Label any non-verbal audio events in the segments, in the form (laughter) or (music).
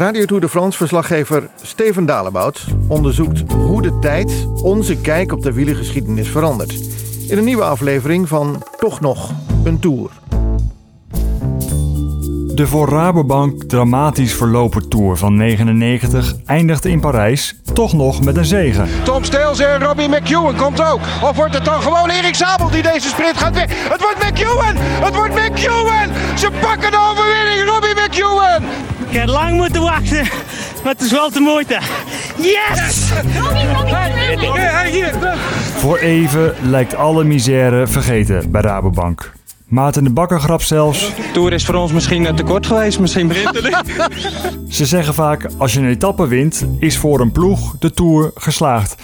Radio Tour de France verslaggever Steven Dalebout onderzoekt hoe de tijd onze kijk op de wielergeschiedenis verandert. In een nieuwe aflevering van Toch nog een Tour. De voor Rabobank dramatisch verlopen Tour van 99 eindigde in Parijs toch nog met een zege. Tom Steels en Robbie McEwen komt ook. Of wordt het dan gewoon Erik Zabel die deze sprint gaat winnen? Het wordt McEwen! Het wordt McEwen! Ze pakken McEwen! Ik heb lang moeten wachten, maar het is wel te moeite. Yes! Voor even lijkt alle misère vergeten bij Rabobank. Maarten de Bakker grap zelfs. Tour is voor ons misschien te kort geweest, misschien begint het (laughs) Ze zeggen vaak, als je een etappe wint, is voor een ploeg de Tour geslaagd.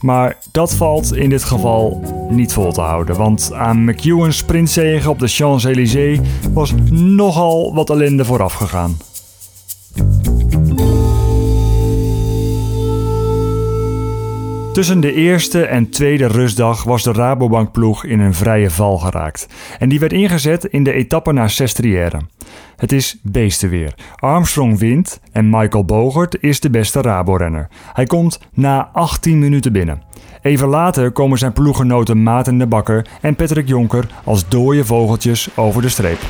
Maar dat valt in dit geval niet vol te houden. Want aan McEwen's sprintzege op de Champs-Élysées was nogal wat ellende vooraf gegaan. Tussen de eerste en tweede rustdag was de Rabobankploeg in een vrije val geraakt. En die werd ingezet in de etappe naar Sestriere. Het is beestenweer. Armstrong wint en Michael Bogert is de beste Rabo-renner. Hij komt na 18 minuten binnen. Even later komen zijn ploeggenoten Maarten de Bakker en Patrick Jonker als dode vogeltjes over de streep.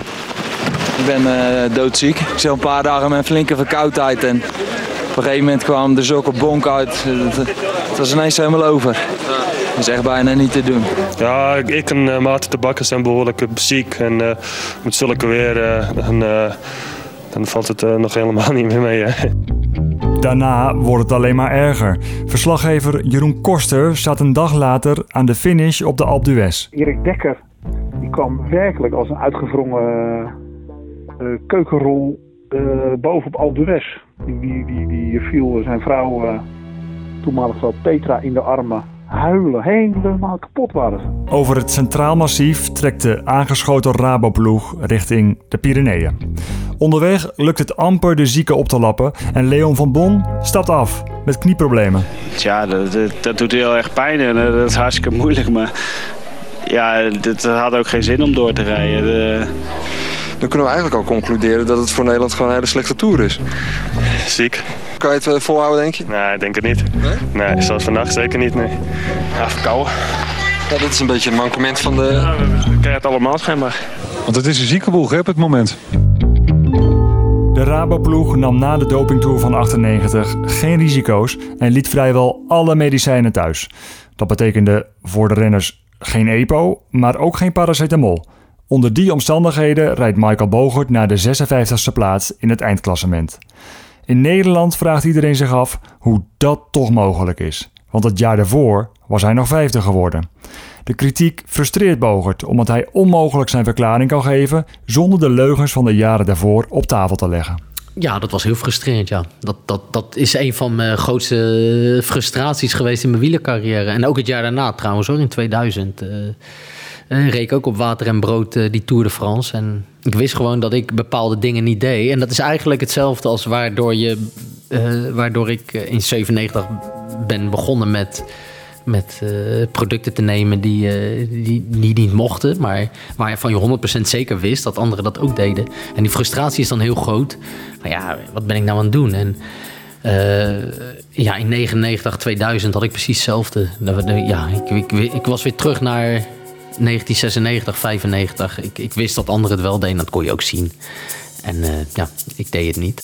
Ik ben uh, doodziek. Ik zit een paar dagen met een flinke verkoudheid en op een gegeven moment kwam er zulke bonk uit. Het was ineens helemaal over. Dat is echt bijna niet te doen. Ja, ik en uh, Maarten de Bakker zijn behoorlijk ziek. En uh, met zulke weer, uh, en, dan valt het nog helemaal (laughs) niet meer mee. Hè. Daarna wordt het alleen maar erger. Verslaggever Jeroen Koster staat een dag later aan de finish op de Alpe d'Huez. Erik Dekker die kwam werkelijk als een uitgevrongen keukenrol boven op Alpe d'Huez. Die, die, die, die viel zijn vrouw toenmalig vrouw Petra in de armen. Huilen, helemaal kapot waren ze. Over het Centraal Massief trekt de aangeschoten Raboploeg richting de Pyreneeën. Onderweg lukt het amper de zieken op te lappen en Leon van Bon stapt af met knieproblemen. Ja, dat, dat, dat doet heel erg pijn en eh, dat is hartstikke moeilijk. Maar ja, het had ook geen zin om door te rijden. De... Dan kunnen we eigenlijk al concluderen dat het voor Nederland gewoon een hele slechte tour is. Ziek. Kan je het eh, volhouden, denk je? Nee, ik denk het niet. Nee? Nee, zoals vannacht zeker niet, nee. Ja, verkouden. Ja, dat is een beetje een mankement van de... Ja, we krijgen het allemaal schijnbaar. Want het is een ziekenboeg hè, op het moment. De Raboploeg nam na de dopingtour van 98 geen risico's en liet vrijwel alle medicijnen thuis. Dat betekende voor de renners geen EPO, maar ook geen paracetamol. Onder die omstandigheden rijdt Michael Bogert naar de 56e plaats in het eindklassement. In Nederland vraagt iedereen zich af hoe dat toch mogelijk is. Want het jaar daarvoor was hij nog vijfde geworden. De kritiek frustreert Bogert omdat hij onmogelijk zijn verklaring kan geven zonder de leugens van de jaren daarvoor op tafel te leggen. Ja, dat was heel frustrerend, ja. Dat, dat, dat is een van mijn grootste frustraties geweest in mijn wielercarrière. En ook het jaar daarna trouwens hoor, in 2000. Uh, uh, reek ook op water en brood uh, die Tour de France. En ik wist gewoon dat ik bepaalde dingen niet deed. En dat is eigenlijk hetzelfde als waardoor, je, uh, waardoor ik in 97 ben begonnen met, met producten te nemen die, die, die niet mochten. Maar waarvan je 100% zeker wist dat anderen dat ook deden. En die frustratie is dan heel groot. Maar ja, wat ben ik nou aan het doen? En... Ja, in 99, 2000 had ik precies hetzelfde. Ja, ik, ik, ik was weer terug naar 1996, 95. Ik, ik wist dat anderen het wel deden, dat kon je ook zien. En uh, ja, ik deed het niet.